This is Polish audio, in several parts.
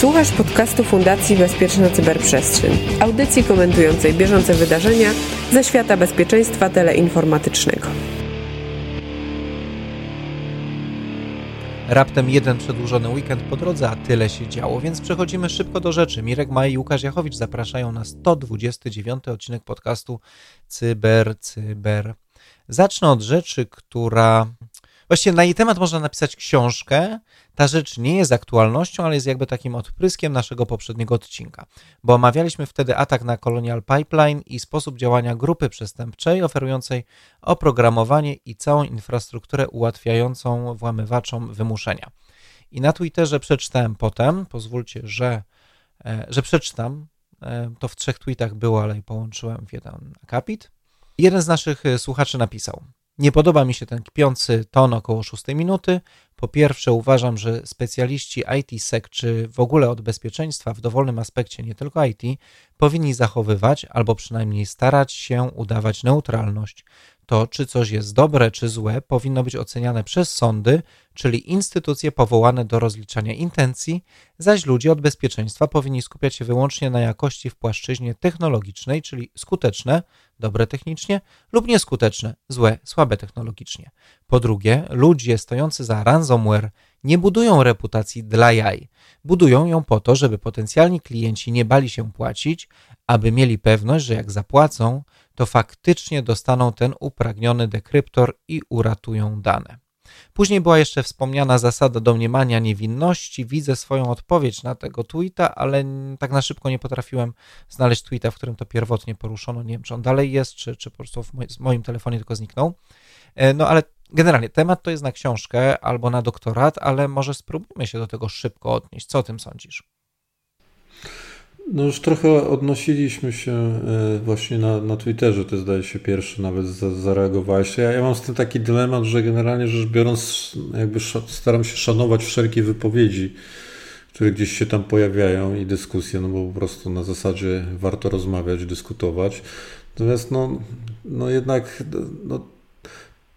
Słuchasz podcastu Fundacji Bezpieczna Cyberprzestrzeń, audycji komentującej bieżące wydarzenia ze świata bezpieczeństwa teleinformatycznego. Raptem jeden przedłużony weekend po drodze, a tyle się działo, więc przechodzimy szybko do rzeczy. Mirek Maj i Łukasz Jachowicz zapraszają na 129 odcinek podcastu Cyber Cyber. Zacznę od rzeczy, która Właściwie na jej temat można napisać książkę. Ta rzecz nie jest aktualnością, ale jest jakby takim odpryskiem naszego poprzedniego odcinka, bo omawialiśmy wtedy atak na Colonial Pipeline i sposób działania grupy przestępczej oferującej oprogramowanie i całą infrastrukturę ułatwiającą włamywaczom wymuszenia. I na Twitterze przeczytałem potem, pozwólcie, że, e, że przeczytam, e, to w trzech tweetach było, ale połączyłem w jeden akapit. Jeden z naszych e, słuchaczy napisał – nie podoba mi się ten kpiący ton około 6 minuty. Po pierwsze, uważam, że specjaliści IT-sec czy w ogóle od bezpieczeństwa w dowolnym aspekcie, nie tylko IT, powinni zachowywać albo przynajmniej starać się udawać neutralność. To, czy coś jest dobre czy złe, powinno być oceniane przez sądy, czyli instytucje powołane do rozliczania intencji, zaś ludzie od bezpieczeństwa powinni skupiać się wyłącznie na jakości w płaszczyźnie technologicznej, czyli skuteczne, dobre technicznie, lub nieskuteczne, złe, słabe technologicznie. Po drugie, ludzie stojący za ransomware nie budują reputacji dla jaj. Budują ją po to, żeby potencjalni klienci nie bali się płacić, aby mieli pewność, że jak zapłacą, to faktycznie dostaną ten upragniony dekryptor i uratują dane. Później była jeszcze wspomniana zasada domniemania niewinności. Widzę swoją odpowiedź na tego tweeta, ale tak na szybko nie potrafiłem znaleźć tweeta, w którym to pierwotnie poruszono. Nie wiem, czy on dalej jest, czy, czy po prostu w moim telefonie tylko zniknął. E, no ale generalnie temat to jest na książkę albo na doktorat, ale może spróbujmy się do tego szybko odnieść. Co o tym sądzisz? No już trochę odnosiliśmy się e, właśnie na, na Twitterze, to zdaje się pierwszy nawet zareagowałeś. Ja, ja mam z tym taki dylemat, że generalnie rzecz biorąc jakby staram się szanować wszelkie wypowiedzi, które gdzieś się tam pojawiają i dyskusje, no bo po prostu na zasadzie warto rozmawiać, dyskutować. Natomiast no, no jednak no,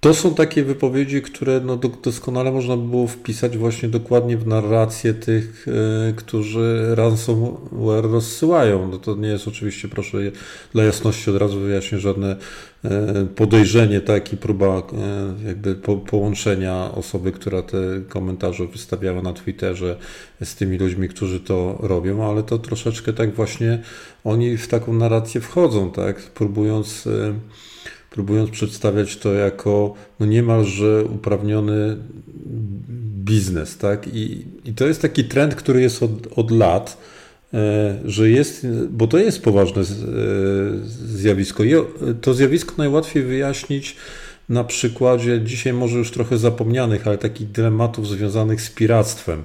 to są takie wypowiedzi, które no doskonale można było wpisać właśnie dokładnie w narrację tych, e, którzy ransomware rozsyłają. No to nie jest oczywiście, proszę dla jasności od razu wyjaśnię, żadne e, podejrzenie, tak i próba e, jakby po, połączenia osoby, która te komentarze wystawiała na Twitterze z tymi ludźmi, którzy to robią, ale to troszeczkę tak właśnie oni w taką narrację wchodzą, tak, próbując próbując przedstawiać to jako no niemalże uprawniony biznes, tak? I, i to jest taki trend, który jest od, od lat, e, że jest, bo to jest poważne e, zjawisko. To zjawisko najłatwiej wyjaśnić na przykładzie dzisiaj może już trochę zapomnianych, ale takich dylematów związanych z piractwem.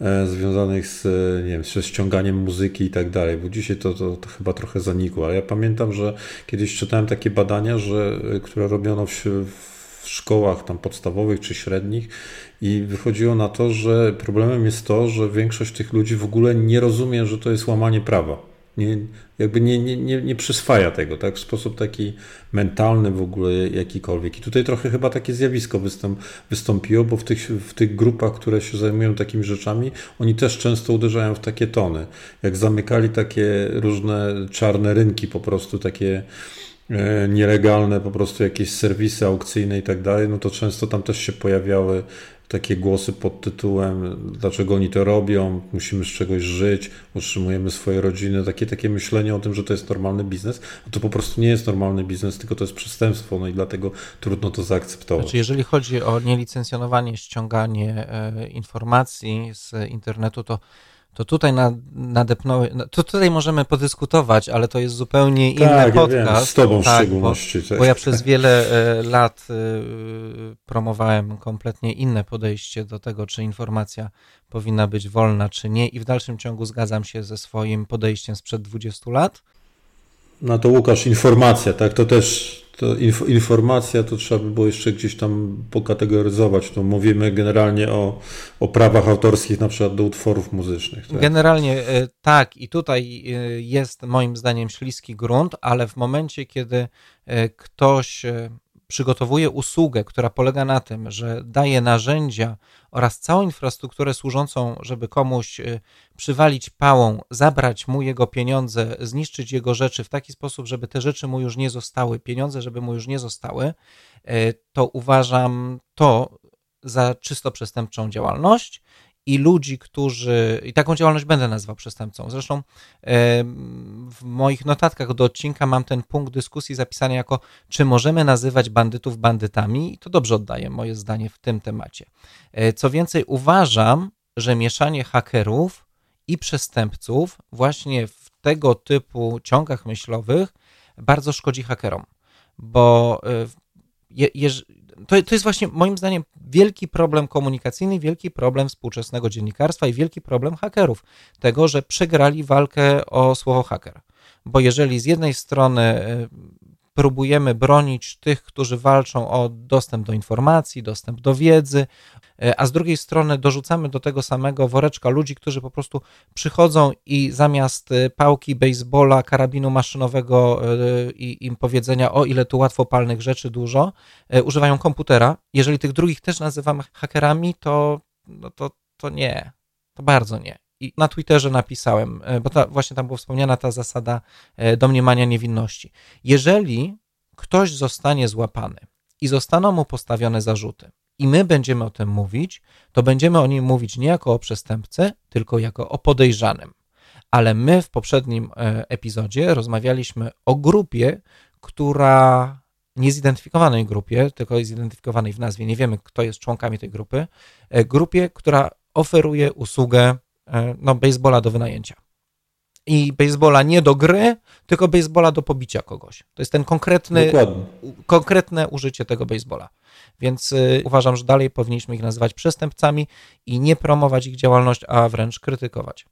E, związanych z, e, nie wiem, ze ściąganiem muzyki i tak dalej, bo dzisiaj to, to, to, chyba trochę zanikło, ale ja pamiętam, że kiedyś czytałem takie badania, że, e, które robiono w, w szkołach tam podstawowych czy średnich i wychodziło na to, że problemem jest to, że większość tych ludzi w ogóle nie rozumie, że to jest łamanie prawa nie, jakby nie, nie, nie, nie przyswaja tego, tak? W sposób taki mentalny w ogóle jakikolwiek. I tutaj trochę chyba takie zjawisko wystąp, wystąpiło, bo w tych, w tych grupach, które się zajmują takimi rzeczami, oni też często uderzają w takie tony. Jak zamykali takie różne czarne rynki, po prostu takie nielegalne po prostu jakieś serwisy aukcyjne i tak dalej, no to często tam też się pojawiały takie głosy pod tytułem dlaczego oni to robią, musimy z czegoś żyć, utrzymujemy swoje rodziny, takie, takie myślenie o tym, że to jest normalny biznes, a to po prostu nie jest normalny biznes, tylko to jest przestępstwo, no i dlatego trudno to zaakceptować. Znaczy, jeżeli chodzi o nielicencjonowanie, ściąganie e, informacji z internetu, to to tutaj nadepnąłeś, no, to tutaj możemy podyskutować, ale to jest zupełnie inny tak, podcast. Ja wiem, z tobą tak, w szczególności. Bo, tak. bo ja przez wiele e, lat e, promowałem kompletnie inne podejście do tego, czy informacja powinna być wolna, czy nie i w dalszym ciągu zgadzam się ze swoim podejściem sprzed 20 lat. No to Łukasz, informacja, tak, to też to inf informacja to trzeba by było jeszcze gdzieś tam pokategoryzować. To mówimy generalnie o, o prawach autorskich na przykład do utworów muzycznych. Tak? Generalnie e, tak i tutaj e, jest moim zdaniem śliski grunt, ale w momencie, kiedy e, ktoś przygotowuje usługę, która polega na tym, że daje narzędzia oraz całą infrastrukturę służącą, żeby komuś y, przywalić pałą, zabrać mu jego pieniądze, zniszczyć jego rzeczy w taki sposób, żeby te rzeczy mu już nie zostały, pieniądze, żeby mu już nie zostały, y, to uważam to za czysto przestępczą działalność i ludzi, którzy. I taką działalność będę nazywał przestępcą. Zresztą w moich notatkach do odcinka mam ten punkt dyskusji zapisany jako, czy możemy nazywać bandytów bandytami, i to dobrze oddaje moje zdanie w tym temacie. E, co więcej, uważam, że mieszanie hakerów i przestępców właśnie w tego typu ciągach myślowych bardzo szkodzi hakerom, bo e, je, to, to jest właśnie moim zdaniem wielki problem komunikacyjny, wielki problem współczesnego dziennikarstwa i wielki problem hakerów. Tego, że przegrali walkę o słowo haker. Bo jeżeli z jednej strony e, próbujemy bronić tych, którzy walczą o dostęp do informacji, dostęp do wiedzy, a z drugiej strony dorzucamy do tego samego woreczka ludzi, którzy po prostu przychodzą i zamiast e, pałki, baseballa, karabinu maszynowego e, i im powiedzenia, o ile tu łatwopalnych rzeczy dużo, używają komputera. Jeżeli tych drugich też nazywamy hakerami, to, no to, to nie, to bardzo nie. I na Twitterze napisałem, e, bo ta, właśnie tam była wspomniana ta zasada e, domniemania niewinności. Jeżeli ktoś zostanie złapany i zostaną mu postawione zarzuty, i my będziemy o tym mówić, to będziemy o nim mówić nie jako o przestępcy, tylko jako o podejrzanym. Ale my w poprzednim e, epizodzie rozmawialiśmy o grupie, która niezidentyfikowanej grupie, tylko zidentyfikowanej w nazwie, nie wiemy, kto jest członkami tej grupy, grupie, która oferuje usługę E, no, baseballa do wynajęcia. I baseballa nie do gry, tylko baseballa do pobicia kogoś. To jest ten konkretny, konkretne użycie tego baseballa. Więc y, uważam, że dalej powinniśmy ich nazywać przestępcami i nie promować ich działalność, a wręcz krytykować.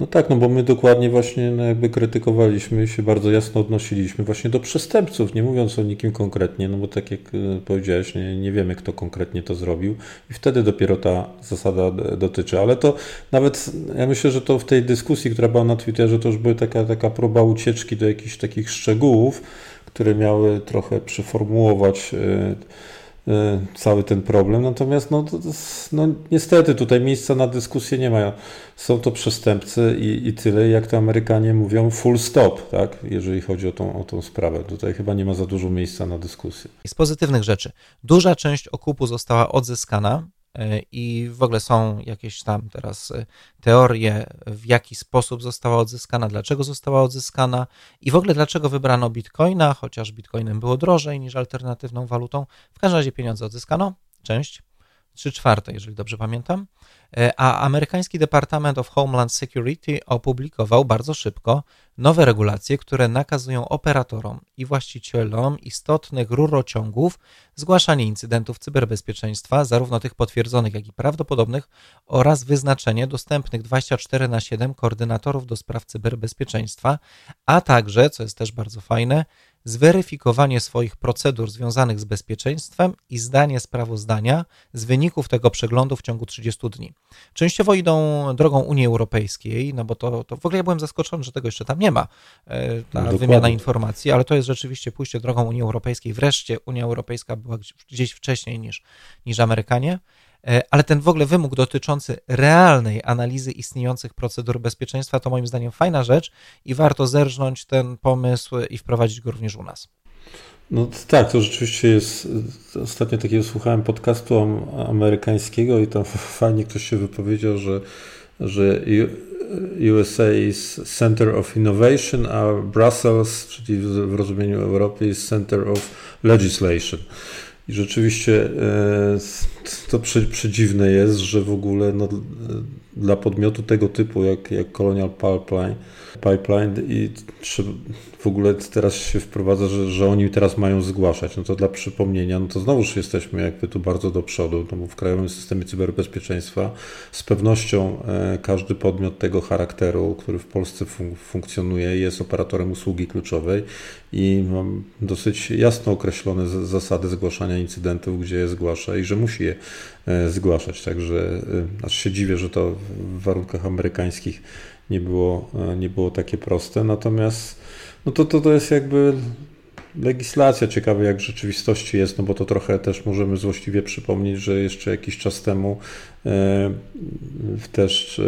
No tak, no bo my dokładnie właśnie no jakby krytykowaliśmy się bardzo jasno odnosiliśmy właśnie do przestępców, nie mówiąc o nikim konkretnie, no bo tak jak e, powiedziałeś, nie, nie wiemy kto konkretnie to zrobił i wtedy dopiero ta zasada dotyczy, ale to nawet, ja myślę, że to w tej dyskusji, która była na Twitterze, to już była taka, taka próba ucieczki do jakichś takich szczegółów, które miały trochę przeformułować yy, E, cały ten problem. Natomiast no, no, niestety tutaj miejsca na dyskusję nie ma. Są to przestępcy i, i tyle, jak to Amerykanie mówią, full stop, tak? jeżeli chodzi o tą, o tą sprawę. Tutaj chyba nie ma za dużo miejsca na dyskusję. Z pozytywnych rzeczy. Duża część okupu została odzyskana E, i w ogóle są jakieś tam teraz e, teorie, w jaki sposób została odzyskana, dlaczego została odzyskana i w ogóle dlaczego wybrano bitcoina, chociaż bitcoinem było drożej niż alternatywną walutą. W każdym razie pieniądze odzyskano, część, trzy czwarte, jeżeli dobrze pamiętam. E, a amerykański Department of Homeland Security opublikował bardzo szybko nowe regulacje, które nakazują operatorom i właścicielom istotnych rurociągów zgłaszanie incydentów cyberbezpieczeństwa, zarówno tych potwierdzonych, jak i prawdopodobnych, oraz wyznaczenie dostępnych 24 na 7 koordynatorów do spraw cyberbezpieczeństwa, a także, co jest też bardzo fajne, zweryfikowanie swoich procedur związanych z bezpieczeństwem i zdanie sprawozdania z wyników tego przeglądu w ciągu 30 dni. Częściowo idą drogą Unii Europejskiej, no bo to, to w ogóle ja byłem zaskoczony, że tego jeszcze tam nie ma, e, ta no, wymiana informacji, ale to jest rzeczywiście pójście drogą Unii Europejskiej. Wreszcie Unia Europejska była gdzieś wcześniej niż, niż Amerykanie. E, ale ten w ogóle wymóg dotyczący realnej analizy istniejących procedur bezpieczeństwa to moim zdaniem fajna rzecz i warto zerżnąć ten pomysł i wprowadzić go również u nas. No tak, to rzeczywiście jest. Ostatnio takiego słuchałem podcastu amerykańskiego i tam fajnie ktoś się wypowiedział, że, że USA is Center of Innovation, a Brussels, czyli w rozumieniu Europy, is Center of Legislation. I rzeczywiście e, to przedziwne jest, że w ogóle no, dla podmiotu tego typu jak, jak Colonial Pipeline, Pipeline i w ogóle teraz się wprowadza, że, że oni teraz mają zgłaszać. No to dla przypomnienia, no to znowuż jesteśmy jakby tu bardzo do przodu, no bo w Krajowym Systemie Cyberbezpieczeństwa z pewnością e, każdy podmiot tego charakteru, który w Polsce fun funkcjonuje, jest operatorem usługi kluczowej i mam dosyć jasno określone zasady zgłaszania incydentów, gdzie je zgłasza i że musi je e, zgłaszać. Także e, aż się dziwię, że to w warunkach amerykańskich nie było, nie było takie proste. Natomiast no to, to, to jest jakby legislacja ciekawe jak w rzeczywistości jest, no bo to trochę też możemy złośliwie przypomnieć, że jeszcze jakiś czas temu e, też e,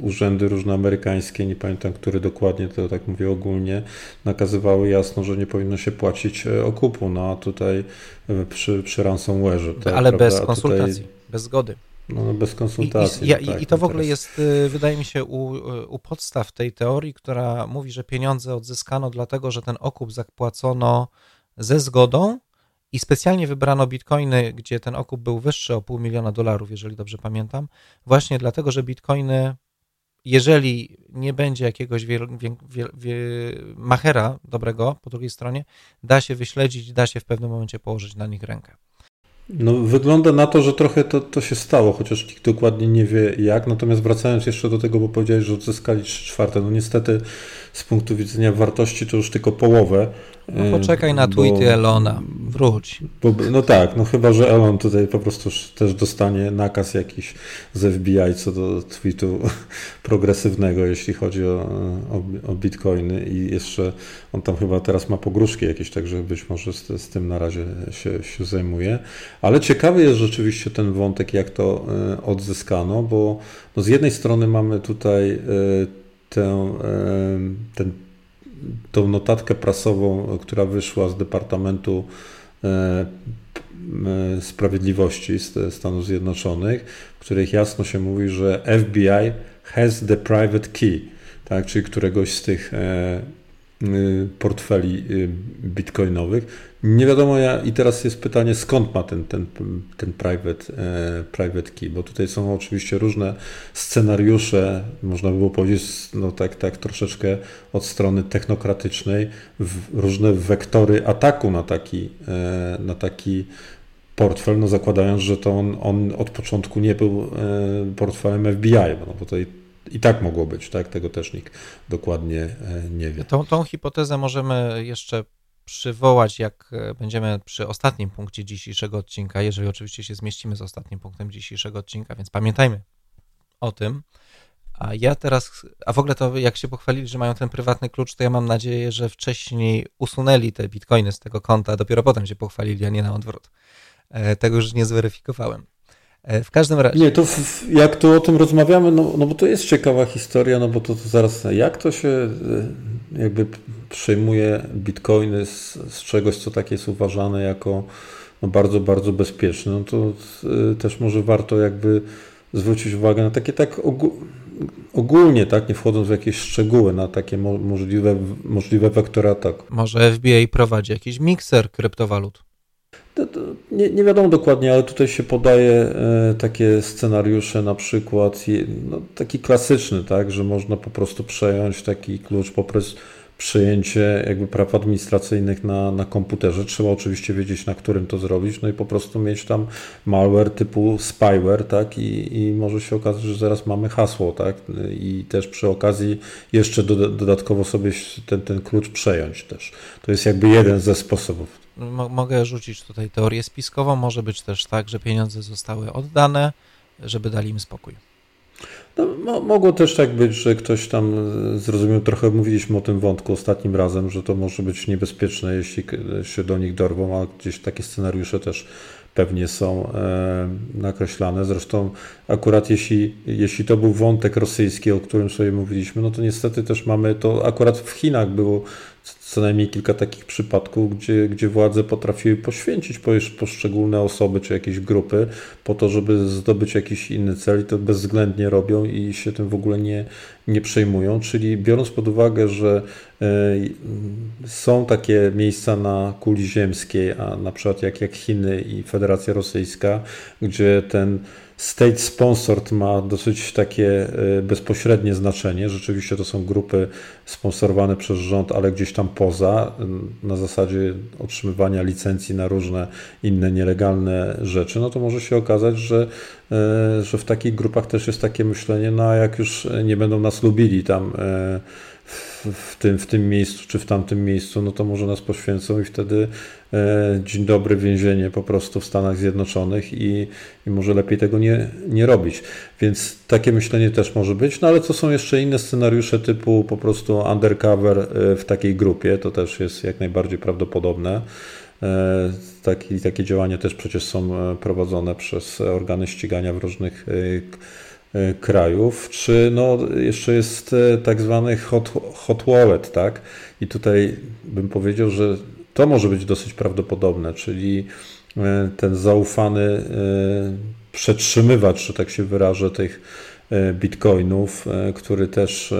urzędy różne amerykańskie, nie pamiętam który dokładnie, to tak mówię ogólnie, nakazywały jasno, że nie powinno się płacić e, okupu, no a tutaj e, przy, przy ransomware'ze. Tak, Ale prawda? bez konsultacji, tutaj, bez zgody. No, no, bez konsultacji. I, i, no tak, i to w ogóle teraz... jest, y, wydaje mi się, u, u podstaw tej teorii, która mówi, że pieniądze odzyskano dlatego, że ten okup zapłacono ze zgodą i specjalnie wybrano bitcoiny, gdzie ten okup był wyższy o pół miliona dolarów, jeżeli dobrze pamiętam, właśnie dlatego, że bitcoiny, jeżeli nie będzie jakiegoś wie, wie, wie, machera dobrego po drugiej stronie, da się wyśledzić, da się w pewnym momencie położyć na nich rękę. No, wygląda na to, że trochę to, to się stało, chociaż nikt dokładnie nie wie jak. Natomiast wracając jeszcze do tego, bo powiedziałeś, że odzyskali 3 czwarte, no niestety z punktu widzenia wartości to już tylko połowę. No poczekaj na tweety Elona, wróć. Bo, no tak, no chyba, że Elon tutaj po prostu też dostanie nakaz jakiś z FBI co do tweetu progresywnego, jeśli chodzi o, o, o bitcoiny i jeszcze on tam chyba teraz ma pogróżki jakieś, także być może z, z tym na razie się, się zajmuje. Ale ciekawy jest rzeczywiście ten wątek, jak to e, odzyskano, bo no z jednej strony mamy tutaj e, tę, ten tą notatkę prasową, która wyszła z Departamentu e, Sprawiedliwości Stanów Zjednoczonych, w których jasno się mówi, że FBI has the private key, tak, czyli któregoś z tych e, portfeli y, bitcoinowych. Nie wiadomo, ja, i teraz jest pytanie, skąd ma ten, ten, ten private, e, private key, bo tutaj są oczywiście różne scenariusze, można by było powiedzieć, no tak, tak troszeczkę od strony technokratycznej, różne wektory ataku na taki, e, na taki portfel, no zakładając, że to on, on od początku nie był e, portfelem FBI, no bo tutaj i tak mogło być, tak? Tego też nikt dokładnie e, nie wie. Tą, tą hipotezę możemy jeszcze przywołać, jak e, będziemy przy ostatnim punkcie dzisiejszego odcinka, jeżeli oczywiście się zmieścimy z ostatnim punktem dzisiejszego odcinka, więc pamiętajmy o tym. A ja teraz, a w ogóle to jak się pochwalili, że mają ten prywatny klucz, to ja mam nadzieję, że wcześniej usunęli te bitcoiny z tego konta, dopiero potem się pochwalili, a nie na odwrót. E, tego już nie zweryfikowałem. E, w każdym razie. Nie, to w, jak tu o tym rozmawiamy, no, no bo to jest ciekawa historia, no bo to, to zaraz, jak to się e, jakby przejmuje bitcoiny z, z czegoś, co tak jest uważane jako no bardzo, bardzo bezpieczne, no to y, też może warto jakby zwrócić uwagę na takie tak ogólnie, tak, nie wchodząc w jakieś szczegóły, na takie mo możliwe, możliwe wektory ataku. Może FBI prowadzi jakiś mikser kryptowalut? Nie, nie, wiadomo dokładnie, ale tutaj się podaje e, takie scenariusze, na przykład no, taki klasyczny, tak, że można po prostu przejąć taki klucz poprzez przejęcie jakby praw administracyjnych na, na komputerze. Trzeba oczywiście wiedzieć, na którym to zrobić, no i po prostu mieć tam malware typu spyware, tak, i, i może się okazać, że zaraz mamy hasło, tak, i też przy okazji jeszcze do, dodatkowo sobie ten, ten klucz przejąć też. To jest jakby jeden ze sposobów mogę rzucić tutaj teorię spiskową. Może być też tak, że pieniądze zostały oddane, żeby dali im spokój. No, mogło też tak być, że ktoś tam zrozumiał, trochę mówiliśmy o tym wątku ostatnim razem, że to może być niebezpieczne, jeśli się do nich dorwą, a gdzieś takie scenariusze też pewnie są e, nakreślane. Zresztą akurat jeśli, jeśli to był wątek rosyjski, o którym sobie mówiliśmy, no to niestety też mamy to, akurat w Chinach było co najmniej kilka takich przypadków, gdzie, gdzie władze potrafiły poświęcić poszczególne osoby czy jakieś grupy po to, żeby zdobyć jakiś inny cel i to bezwzględnie robią i się tym w ogóle nie, nie przejmują. Czyli biorąc pod uwagę, że e, są takie miejsca na kuli ziemskiej, a na przykład jak, jak Chiny i Federacja Rosyjska, gdzie ten State sponsored ma dosyć takie e, bezpośrednie znaczenie. Rzeczywiście to są grupy sponsorowane przez rząd, ale gdzieś tam poza, na zasadzie otrzymywania licencji na różne inne nielegalne rzeczy, no to może się okazać, że, e, że w takich grupach też jest takie myślenie, no a jak już nie będą nas lubili tam e, w, tym, w tym miejscu czy w tamtym miejscu, no to może nas poświęcą i wtedy e, dzień dobry więzienie po prostu w Stanach Zjednoczonych i, i może lepiej tego nie, nie robić. Więc takie myślenie też może być, no ale to są jeszcze inne scenariusze typu po prostu undercover e, w takiej grupie, to też jest jak najbardziej prawdopodobne. E, taki, takie działania też przecież są e, prowadzone przez organy ścigania w różnych krajów, czy no, jeszcze jest e, tak zwany hot, hot wallet, tak? I tutaj bym powiedział, że to może być dosyć prawdopodobne, czyli e, ten zaufany przetrzymywacz, że tak się wyrażę, tych bitcoinów, który też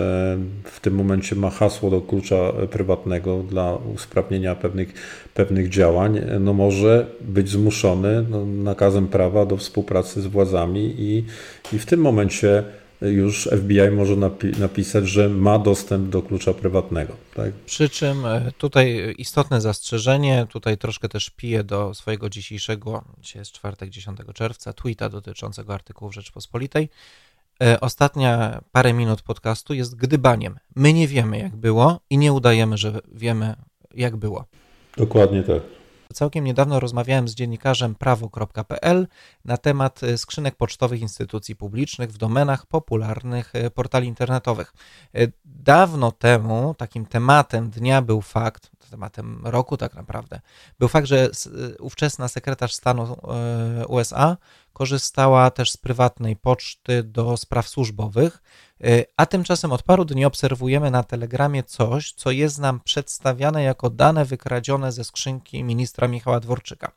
w tym momencie ma hasło do klucza prywatnego dla usprawnienia pewnych, pewnych działań, no może być zmuszony no, nakazem prawa do współpracy z władzami i, i w tym momencie już FBI może napi napisać, że ma dostęp do klucza prywatnego. Tak? Przy czym e, tutaj istotne zastrzeżenie, tutaj troszkę też piję do swojego dzisiejszego, dzisiaj jest czwartek 10 czerwca, tweeta dotyczącego artykułów Rzeczpospolitej. E, ostatnia parę minut podcastu jest gdybaniem. My nie wiemy, jak było i nie udajemy, że wiemy, jak było. Dokładnie tak. Całkiem niedawno rozmawiałem z dziennikarzem prawo.pl na temat e, skrzynek pocztowych instytucji publicznych w domenach popularnych e, portali internetowych. Dawno temu takim tematem dnia był fakt, tematem roku tak naprawdę, był fakt, że ówczesna sekretarz stanu USA korzystała też z prywatnej poczty do spraw służbowych E, a tymczasem od paru dni obserwujemy na Telegramie coś, co jest nam przedstawiane jako dane wykradzione ze skrzynki ministra Michała Dworczyka.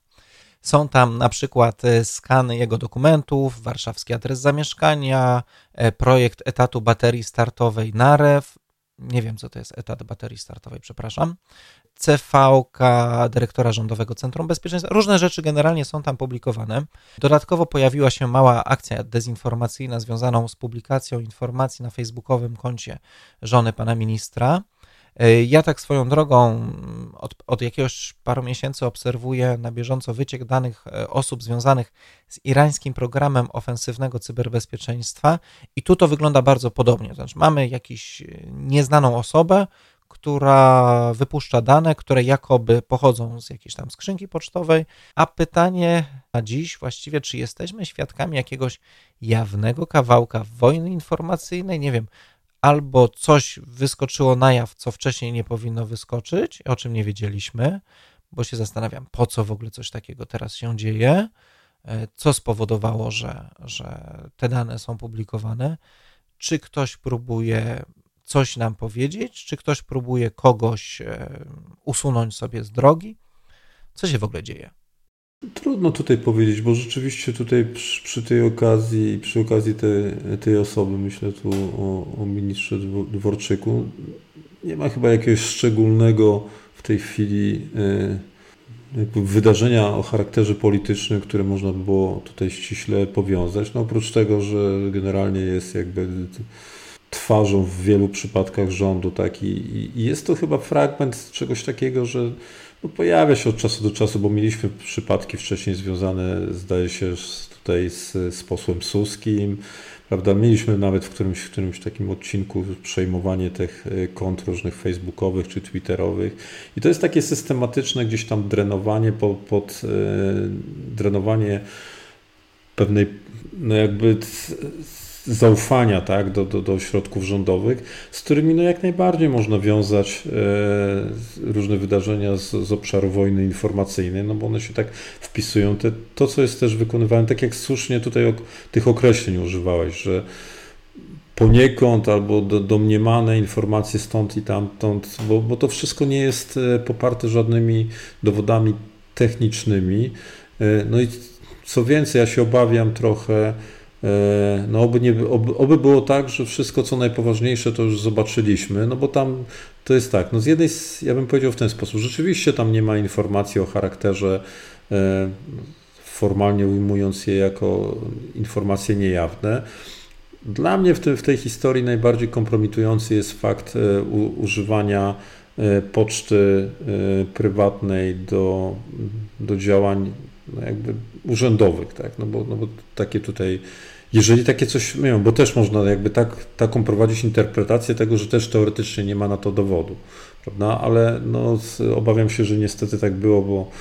Są tam na przykład skany jego dokumentów, warszawski adres zamieszkania, e, projekt etatu baterii startowej NAREW, nie wiem co to jest etat baterii startowej, przepraszam, CVK, dyrektora Rządowego Centrum Bezpieczeństwa. Różne rzeczy generalnie są tam publikowane. Dodatkowo pojawiła się mała akcja dezinformacyjna związaną z publikacją informacji na facebookowym koncie żony pana ministra. Ja tak swoją drogą od, od jakiegoś paru miesięcy obserwuję na bieżąco wyciek danych e, osób związanych z irańskim programem ofensywnego cyberbezpieczeństwa i tu to wygląda bardzo podobnie. Znaczy mamy jakąś nieznaną osobę, która wypuszcza dane, które jakoby pochodzą z jakiejś tam skrzynki pocztowej. A pytanie na dziś właściwie, czy jesteśmy świadkami jakiegoś jawnego kawałka wojny informacyjnej? Nie wiem, albo coś wyskoczyło na jaw, co wcześniej nie powinno wyskoczyć, o czym nie wiedzieliśmy, bo się zastanawiam, po co w ogóle coś takiego teraz się dzieje, e, co spowodowało, że, że te dane są publikowane, czy ktoś próbuje coś nam powiedzieć, czy ktoś próbuje kogoś e, usunąć sobie z drogi. Co się w ogóle dzieje? Trudno tutaj powiedzieć, bo rzeczywiście tutaj przy, przy tej okazji, przy okazji tej, tej osoby, myślę tu o, o ministrze Dworczyku, nie ma chyba jakiegoś szczególnego w tej chwili e, wydarzenia o charakterze politycznym, które można by było tutaj ściśle powiązać. No oprócz tego, że generalnie jest jakby twarzą w wielu przypadkach rządu, tak? I, i jest to chyba fragment czegoś takiego, że no, pojawia się od czasu do czasu, bo mieliśmy przypadki wcześniej związane, zdaje się, tutaj z, z posłem Suskim, prawda? Mieliśmy nawet w którymś, w którymś takim odcinku przejmowanie tych e, kont różnych facebookowych czy twitterowych i to jest takie systematyczne gdzieś tam drenowanie pod, pod e, drenowanie pewnej no jakby zaufania tak, do, do, do środków rządowych, z którymi no jak najbardziej można wiązać e, różne wydarzenia z, z obszaru wojny informacyjnej, no bo one się tak wpisują. Te, to, co jest też wykonywane, tak jak słusznie tutaj o, tych określeń używałeś, że poniekąd albo do, domniemane informacje stąd i tamtąd, bo, bo to wszystko nie jest e, poparte żadnymi dowodami technicznymi. E, no i co więcej, ja się obawiam trochę, no oby, nie, oby, oby, było tak, że wszystko co najpoważniejsze to już zobaczyliśmy, no bo tam to jest tak, no z jednej, ja bym powiedział w ten sposób, rzeczywiście tam nie ma informacji o charakterze, e, formalnie ujmując je jako informacje niejawne. Dla mnie w, tym, w tej historii najbardziej kompromitujący jest fakt e, u, używania poczty prywatnej do, do działań no jakby urzędowych, tak? no, bo, no bo takie tutaj jeżeli takie coś mają, bo też można jakby tak, taką prowadzić interpretację tego, że też teoretycznie nie ma na to dowodu, prawda? Ale no, obawiam się, że niestety tak było, bo,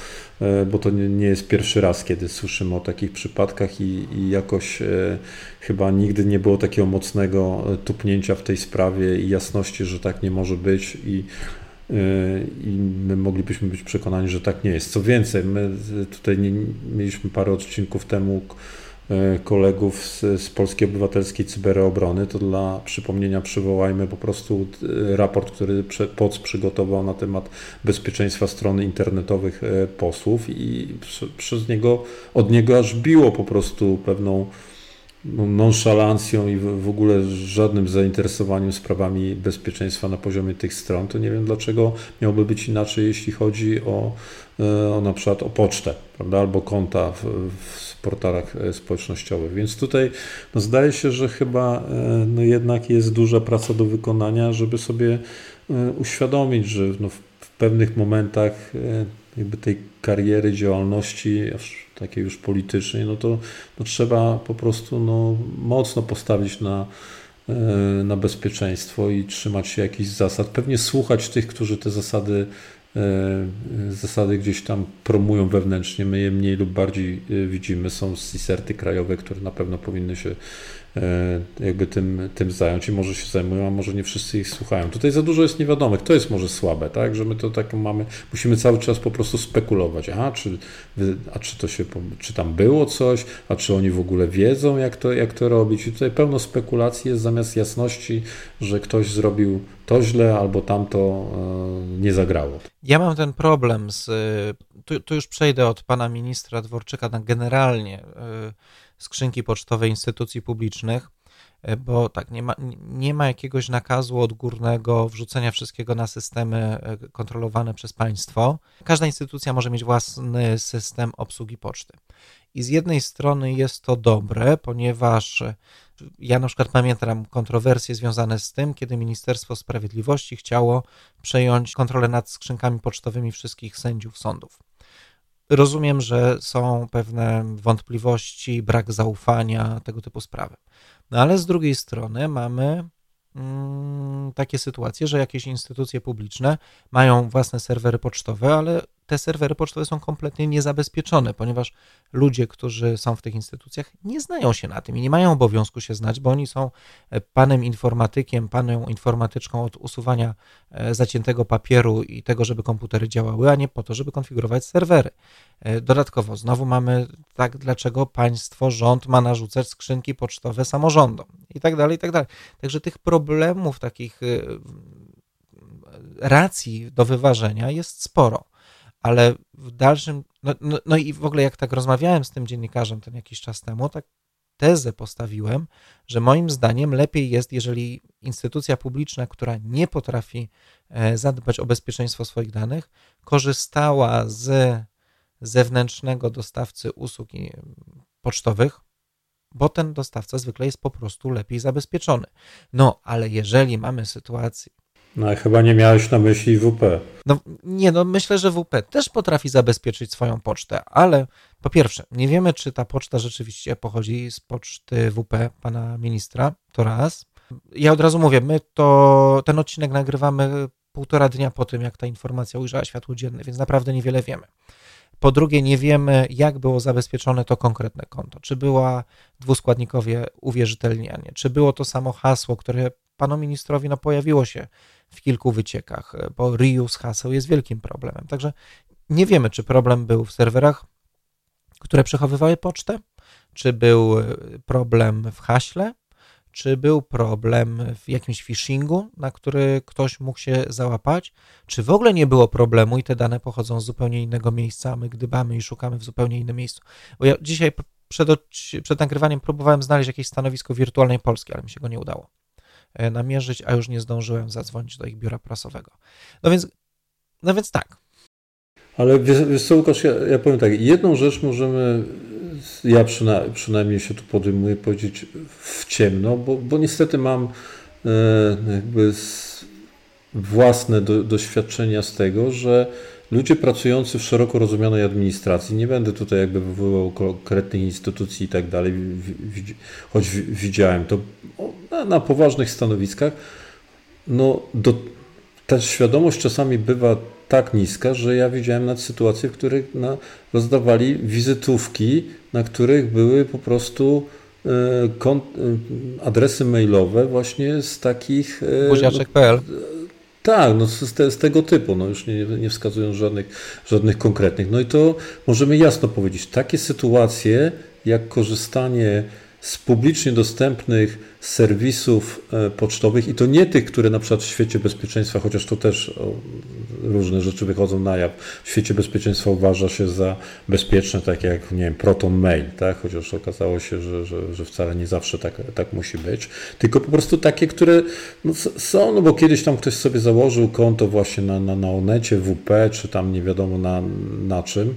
e, bo to nie, nie jest pierwszy raz, kiedy słyszymy o takich przypadkach i, i jakoś e, chyba nigdy nie było takiego mocnego e, tupnięcia w tej sprawie i jasności, że tak nie może być i i my moglibyśmy być przekonani, że tak nie jest. Co więcej, my tutaj nie, mieliśmy parę odcinków temu e, kolegów z, z Polskiej Obywatelskiej Cyberobrony, to dla przypomnienia przywołajmy po prostu e, raport, który POC przygotował na temat bezpieczeństwa stron internetowych e, posłów i przez niego, od niego aż biło po prostu pewną no, nonszalancją i w ogóle żadnym zainteresowaniem sprawami bezpieczeństwa na poziomie tych stron, to nie wiem dlaczego miałoby być inaczej, jeśli chodzi o, e, o na przykład o pocztę, prawda, albo konta w, w portalach e, społecznościowych. Więc tutaj no zdaje się, że chyba e, no jednak jest duża praca do wykonania, żeby sobie uświadomić, że no w, pewnych momentach jakby tej kariery, działalności takiej już politycznej, no to no trzeba po prostu no, mocno postawić na, e, na bezpieczeństwo i trzymać się jakichś zasad. Pewnie słuchać tych, którzy te zasady, e, zasady gdzieś tam promują wewnętrznie. My je mniej lub bardziej e, widzimy. Są CISERTy krajowe, które na pewno powinny się E, jakby tym, tym zająć i może się zajmują, a może nie wszyscy ich słuchają. Tutaj za dużo jest niewiadomych, to jest może słabe, tak, że my to tak mamy, musimy cały czas po prostu spekulować, aha, czy, a czy to się, czy tam było coś, a czy oni w ogóle wiedzą, jak to, jak to robić i tutaj pełno spekulacji jest zamiast jasności, że ktoś zrobił to źle albo tamto e, nie zagrało. Ja mam ten problem z, tu, tu już przejdę od pana ministra Dworczyka na generalnie e, skrzynki pocztowe instytucji publicznych, e, bo tak, nie ma, nie ma jakiegoś nakazu odgórnego wrzucenia wszystkiego na systemy e, kontrolowane przez państwo. Każda instytucja może mieć własny system obsługi poczty. I z jednej strony jest to dobre, ponieważ e, ja na przykład pamiętam kontrowersje związane z tym, kiedy Ministerstwo Sprawiedliwości chciało przejąć kontrolę nad skrzynkami pocztowymi wszystkich sędziów sądów. Rozumiem, że są pewne wątpliwości, brak zaufania, tego typu sprawy. No ale z drugiej strony mamy mm, takie sytuacje, że jakieś instytucje publiczne mają własne serwery pocztowe, ale te serwery pocztowe są kompletnie niezabezpieczone, ponieważ ludzie, którzy są w tych instytucjach, nie znają się na tym i nie mają obowiązku się znać, bo oni są e, panem informatykiem, panią informatyczką od usuwania e, zaciętego papieru i tego, żeby komputery działały, a nie po to, żeby konfigurować serwery. E, dodatkowo, znowu mamy tak, dlaczego państwo, rząd ma narzucać skrzynki pocztowe samorządom i tak dalej, i tak dalej. Także tych problemów, takich racji do wyważenia jest sporo ale w dalszym, no, no, no, i w ogóle jak tak rozmawiałem z tym dziennikarzem ten jakiś czas temu, tak tezę postawiłem, że moim zdaniem lepiej jest, jeżeli instytucja publiczna, która nie potrafi e, zadbać o bezpieczeństwo swoich danych, korzystała z zewnętrznego dostawcy usług pocztowych, bo ten dostawca zwykle jest po prostu lepiej zabezpieczony. No, ale jeżeli mamy sytuację, no chyba nie miałeś na myśli WP. No nie, no myślę, że WP też potrafi zabezpieczyć swoją pocztę, ale po pierwsze, nie wiemy, czy ta poczta rzeczywiście pochodzi z poczty WP pana ministra, to raz. Ja od razu mówię, my to ten odcinek nagrywamy półtora dnia po tym, jak ta informacja ujrzała światło dzienne, więc naprawdę niewiele wiemy. Po drugie, nie wiemy, jak było zabezpieczone to konkretne konto. Czy była dwuskładnikowe uwierzytelnianie, czy było to samo hasło, które panu ministrowi no, pojawiło się w kilku wyciekach, bo reuse haseł jest wielkim problemem. Także nie wiemy, czy problem był w serwerach, które przechowywały pocztę, czy był problem w haśle, czy był problem w jakimś phishingu, na który ktoś mógł się załapać, czy w ogóle nie było problemu i te dane pochodzą z zupełnie innego miejsca, my gdybamy i szukamy w zupełnie innym miejscu. Bo ja dzisiaj przed, przed nagrywaniem próbowałem znaleźć jakieś stanowisko wirtualnej Polski, ale mi się go nie udało. E, namierzyć, a już nie zdążyłem zadzwonić do ich biura prasowego. No więc, no więc tak. Ale wiesz, wiesz co, Łukasz, ja, ja powiem tak, jedną rzecz możemy, ja przyna, przynajmniej się tu podejmuję, powiedzieć w ciemno, bo, bo niestety mam e, jakby własne do, doświadczenia z tego, że ludzie pracujący w szeroko rozumianej administracji, nie będę tutaj jakby wywoływał konkretnych instytucji i tak dalej, choć widziałem to na, na poważnych stanowiskach, no do, ta świadomość czasami bywa tak niska, że ja widziałem nawet sytuacje, w których na, rozdawali wizytówki, na których były po prostu e, kont, e, adresy mailowe właśnie z takich... E, Buziaczek.pl tak, no z, te, z, tego typu, no już nie, nie żadnych, żadnych konkretnych. No i to możemy jasno powiedzieć, takie sytuacje jak korzystanie z publicznie dostępnych serwisów e, pocztowych i to nie tych, które na przykład w świecie bezpieczeństwa, chociaż to też różne rzeczy wychodzą na jaw, w świecie bezpieczeństwa uważa się za bezpieczne, tak jak, nie wiem, Proton Mail, tak? chociaż okazało się, że, że, że wcale nie zawsze tak, tak musi być, tylko po prostu takie, które no, są, no bo kiedyś tam ktoś sobie założył konto właśnie na, na, na Onecie, WP, czy tam nie wiadomo na, na czym,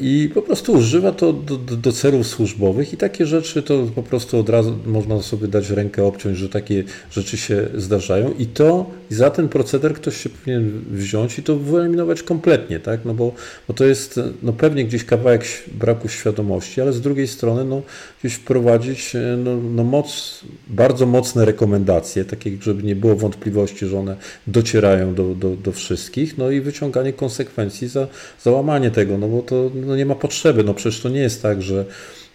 i po prostu używa to do, do, celów służbowych i takie rzeczy to po prostu od razu można sobie dać rękę obciąć, że takie rzeczy się zdarzają i to za ten proceder ktoś się powinien wziąć i to wyeliminować kompletnie, tak? No bo, bo to jest no pewnie gdzieś kawałek braku świadomości, ale z drugiej strony no, gdzieś wprowadzić no, no moc, bardzo mocne rekomendacje, takie, żeby nie było wątpliwości, że one docierają do, do, do wszystkich, no i wyciąganie konsekwencji za, za łamanie tego, no bo to no nie ma potrzeby. No przecież to nie jest tak, że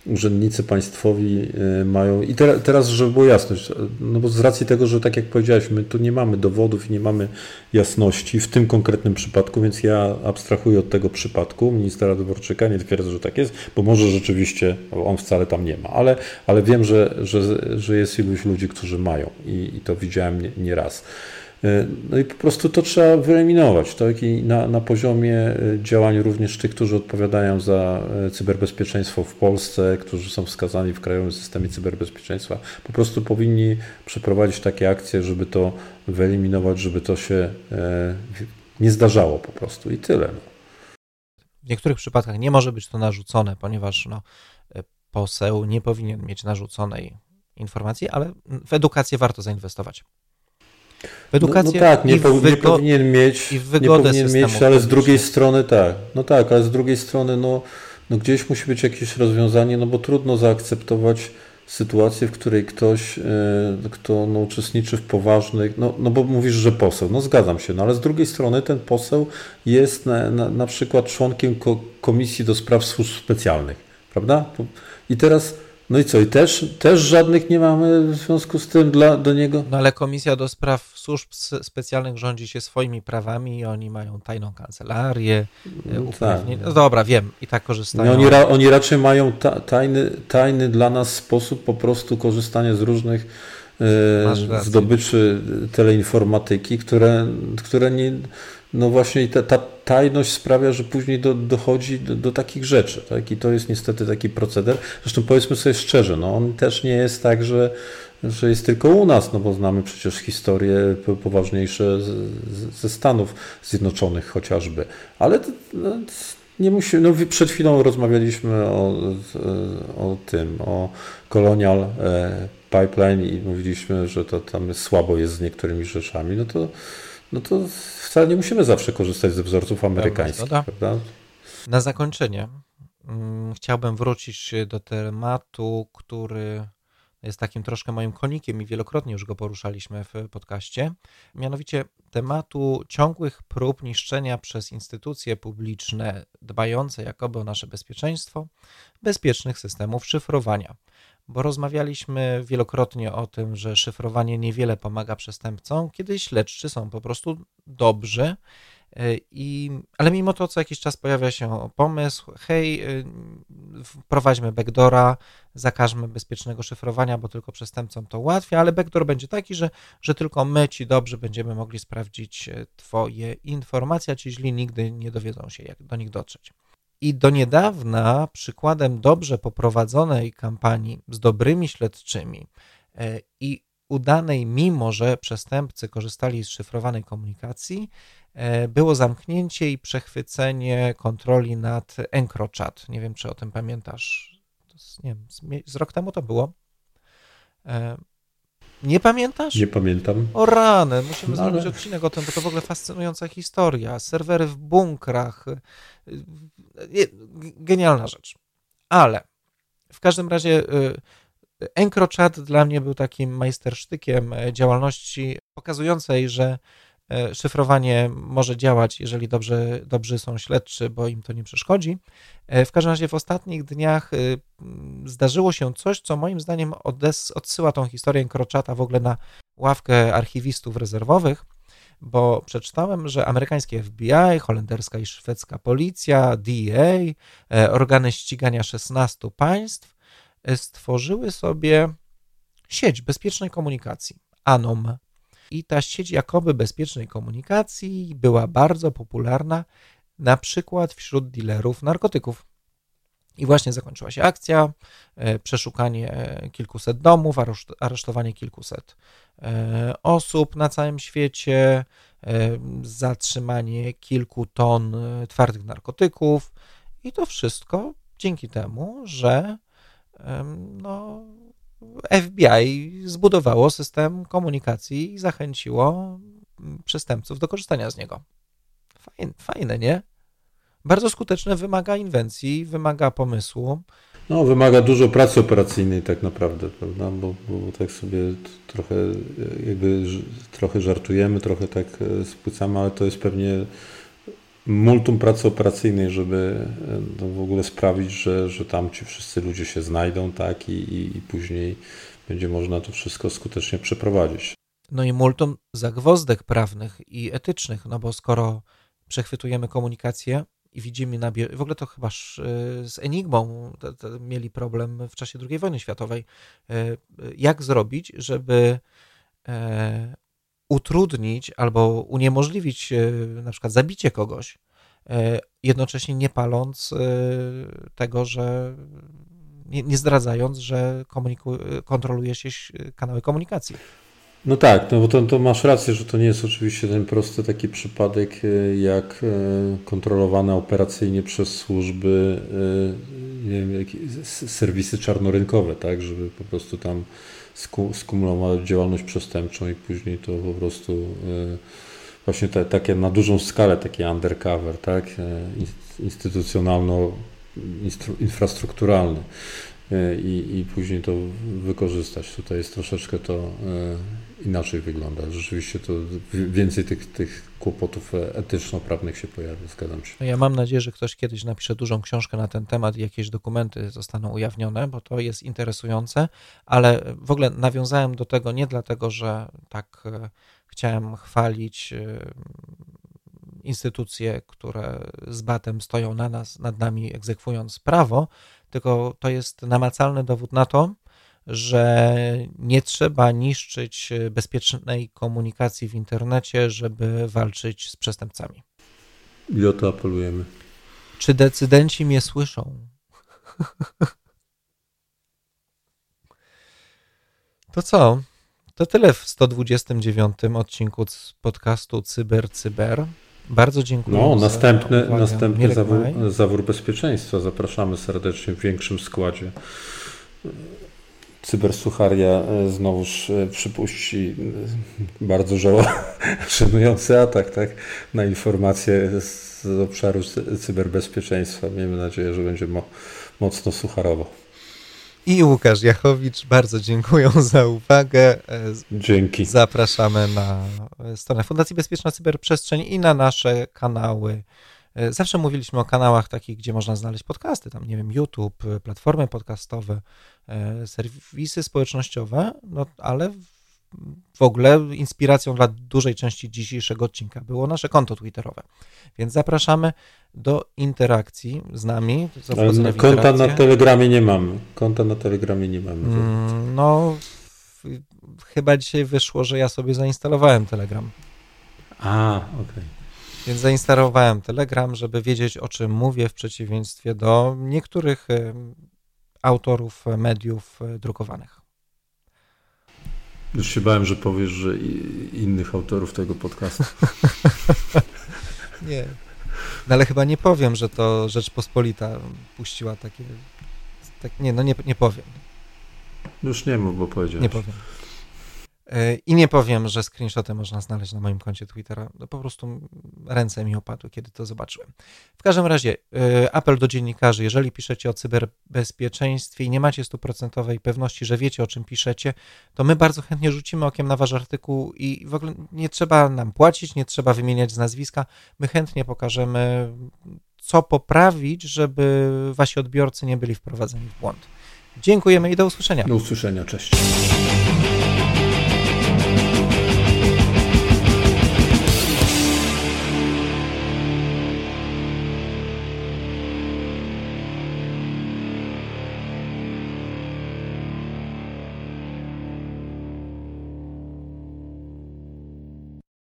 urzędnicy państwowi e, mają. I teraz, teraz, żeby było jasność, no bo z racji tego, że tak jak powiedziałeś, my tu nie mamy dowodów i nie mamy jasności w tym konkretnym przypadku, więc ja abstrahuję od tego przypadku ministra Dworczyka, nie twierdzę, że tak jest, bo może rzeczywiście on wcale tam nie ma, ale, ale wiem, że, że, że jest iluś ludzi, którzy mają i, i to widziałem nie, nie raz. E, no i po prostu to trzeba wyeliminować, tak? I na, na poziomie e, działań również tych, którzy odpowiadają za e, cyberbezpieczeństwo w Polsce, którzy są wskazani w Krajowym Systemie Cyberbezpieczeństwa, po prostu powinni przeprowadzić takie akcje, żeby to wyeliminować, żeby to się nie zdarzało po prostu i tyle. No. W niektórych przypadkach nie może być to narzucone, ponieważ no, poseł nie powinien mieć narzuconej informacji, ale w edukację warto zainwestować. W edukację no, no tak, nie, po, nie powinien mieć, nie powinien mieć, ale z drugiej strony tak. No tak, ale z drugiej strony no, no gdzieś musi być jakieś rozwiązanie, no bo trudno zaakceptować sytuację, w której ktoś, e, kto no, uczestniczy w poważnych, no, no bo mówisz, że poseł, no zgadzam się, no ale z drugiej strony ten poseł jest na, na, na przykład członkiem Komisji do Spraw Służb Specjalnych, prawda? I teraz no i co, i też, też żadnych nie mamy w związku z tym dla, do niego? No ale Komisja do Spraw Służb Specjalnych rządzi się swoimi prawami i oni mają tajną kancelarię, no, tak. no dobra, wiem, i tak korzystają. No, oni, ra, oni raczej mają ta, tajny, tajny dla nas sposób po prostu korzystania z różnych e, zdobyczy teleinformatyki, które, które nie no właśnie ta, ta tajność sprawia, że później do, dochodzi do, do, takich rzeczy. Tak? I to jest niestety taki proceder. Zresztą powiedzmy sobie szczerze, no on też nie jest tak, że, że jest tylko u nas, no bo znamy przecież historie poważniejsze ze Stanów Zjednoczonych chociażby. Ale no, nie musimy, no przed chwilą rozmawialiśmy o, o tym, o Colonial e, Pipeline i mówiliśmy, że to tam słabo jest z niektórymi rzeczami, no to no to wcale nie musimy zawsze korzystać ze wzorców amerykańskich. Prawda? Na zakończenie hmm, chciałbym wrócić do tematu, który jest takim troszkę moim konikiem i wielokrotnie już go poruszaliśmy w podcaście, mianowicie tematu ciągłych prób niszczenia przez instytucje publiczne dbające jakoby o nasze bezpieczeństwo bezpiecznych systemów szyfrowania bo rozmawialiśmy wielokrotnie o tym, że szyfrowanie niewiele pomaga przestępcom, kiedy śledczy są po prostu dobrzy. E, I, ale mimo to co jakiś czas pojawia się pomysł, hej, e, wprowadźmy backdora, zakażmy bezpiecznego szyfrowania, bo tylko przestępcom to ułatwia, ale backdoor będzie taki, że, że tylko my, ci dobrzy, będziemy mogli sprawdzić e, twoje informacje, a ci źli nigdy nie dowiedzą się, jak do nich dotrzeć. I do niedawna przykładem dobrze poprowadzonej kampanii z dobrymi śledczymi e, i udanej, mimo że przestępcy korzystali z szyfrowanej komunikacji, e, było zamknięcie i przechwycenie kontroli nad EncroChat. Nie wiem, czy o tym pamiętasz. nie wiem, z rok temu to było. Nie pamiętasz? Nie pamiętam. O rany, musimy No, ale- zrobić odcinek o tym, bo to w ogóle fascynująca historia. Serwery w bunkrach. y, nie, g- Genialna rzecz. Ale w każdym razie y, EncroChat dla mnie był takim majstersztykiem działalności pokazującej, że szyfrowanie może działać, jeżeli dobrze, dobrzy są śledczy, bo im to nie przeszkodzi. E, W każdym razie w ostatnich dniach y, m, zdarzyło się coś, co moim zdaniem odes- odsyła tą historię EncroChata w ogóle na ławkę archiwistów rezerwowych, bo przeczytałem, że amerykańskie FBI, holenderska i szwedzka policja, DEA, e, organy ścigania 16 państw e, stworzyły sobie sieć bezpiecznej komunikacji, ANOM. I ta sieć jakoby bezpiecznej komunikacji była bardzo popularna na przykład wśród dealerów narkotyków. I właśnie zakończyła się akcja, e, przeszukanie kilkuset domów, areszt- aresztowanie kilkuset e, osób na całym świecie, e, zatrzymanie kilku ton twardych narkotyków i to wszystko dzięki temu, że no, FBI zbudowało system komunikacji i zachęciło mm, przestępców do korzystania z niego. Fajne, fajne nie? Bardzo skuteczne, wymaga inwencji, wymaga pomysłu. No, wymaga dużo pracy operacyjnej tak naprawdę, prawda? Bo, bo, tak sobie trochę e, jakby trochę żartujemy, trochę tak e, spłycamy, ale to jest pewnie multum pracy operacyjnej, żeby e, no, w ogóle sprawić, że, że tam ci wszyscy ludzie się znajdą, tak? I, i, i później będzie można to wszystko skutecznie przeprowadzić. No i multum zagwozdek prawnych i etycznych, no bo skoro przechwytujemy komunikację i widzimy na bie... w ogóle to chyba y, z Enigmą mieli problem w czasie II wojny światowej. Y, Jak zrobić, żeby e, utrudnić albo uniemożliwić e, na przykład zabicie kogoś, e, jednocześnie nie paląc e, tego, że nie, nie zdradzając, że komuniku- kontroluje się kanały komunikacji. No tak, no bo to, to masz rację, że to nie jest oczywiście ten prosty taki przypadek jak kontrolowane operacyjnie przez służby wiem, serwisy czarnorynkowe, tak, żeby po prostu tam skumulować działalność przestępczą i później to po prostu e, właśnie te, takie na dużą skalę, takie undercover, tak, e, ins- instytucjonalno infrastrukturalny e, i, i później to wykorzystać. Tutaj jest troszeczkę to inaczej wygląda. Rzeczywiście to wi- więcej tych, tych kłopotów etyczno-prawnych się pojawia, zgadzam się. No ja mam nadzieję, że ktoś kiedyś napisze dużą książkę na ten temat i jakieś dokumenty zostaną ujawnione, bo to jest interesujące, ale w ogóle nawiązałem do tego nie dlatego, że tak e, chciałem chwalić e, instytucje, które z batem stoją na nas, nad nami egzekwując prawo, tylko to jest namacalny dowód na to, że nie trzeba niszczyć bezpiecznej komunikacji w internecie, żeby walczyć z przestępcami. I o to apelujemy. Czy decydenci mnie słyszą? To co? To tyle w 129 odcinku podcastu Cyber Cyber. Bardzo dziękuję. No, za następny, uwagę. następny Mirek zawór, Maj. zawór bezpieczeństwa. Zapraszamy serdecznie w większym składzie. Cybersucharia e, znowuż e, przypuści e, bardzo żało- żenujący atak tak, na informacje z obszaru cy- cyberbezpieczeństwa. Miejmy nadzieję, że będzie mo- mocno sucharowo. I Łukasz Jachowicz, bardzo dziękuję za uwagę. Dzięki. Zapraszamy na stronę Fundacji Bezpieczna Cyberprzestrzeń i na nasze kanały. E, Zawsze mówiliśmy o kanałach takich, gdzie można znaleźć podcasty, tam nie wiem, YouTube, e, platformy podcastowe, e, serwisy społecznościowe, no ale w- ogóle inspiracją dla dużej części dzisiejszego odcinka było nasze konto twitterowe. Więc zapraszamy do interakcji z nami. Ale konta na. Telegramie nie mamy. Konta na Telegramie nie mamy. Mm, No, chyba dzisiaj wyszło, że ja sobie zainstalowałem Telegram. A, okej. Więc zainstalowałem Telegram, żeby wiedzieć, o czym mówię, w przeciwieństwie do niektórych autorów mediów e, drukowanych. Już się bałem, że powiesz, że innych autorów tego podcastu. Nie. No ale chyba nie powiem, że to Rzeczpospolita puściła takie. Tak, nie, no nie, nie powiem. Już nie mów, bo powiedziałeś. Nie powiem. E, I nie powiem, że screenshoty można znaleźć na moim koncie Twittera. No po prostu ręce mi opadły, kiedy to zobaczyłem. W każdym razie, e, apel do dziennikarzy: jeżeli piszecie o cyberbezpieczeństwie i nie macie stuprocentowej pewności, że wiecie o czym piszecie, to my bardzo chętnie rzucimy okiem na wasz artykuł i w ogóle nie trzeba nam płacić, nie trzeba wymieniać z nazwiska. My chętnie pokażemy, co poprawić, żeby wasi odbiorcy nie byli wprowadzeni w błąd. Dziękujemy i do usłyszenia. Do usłyszenia, cześć.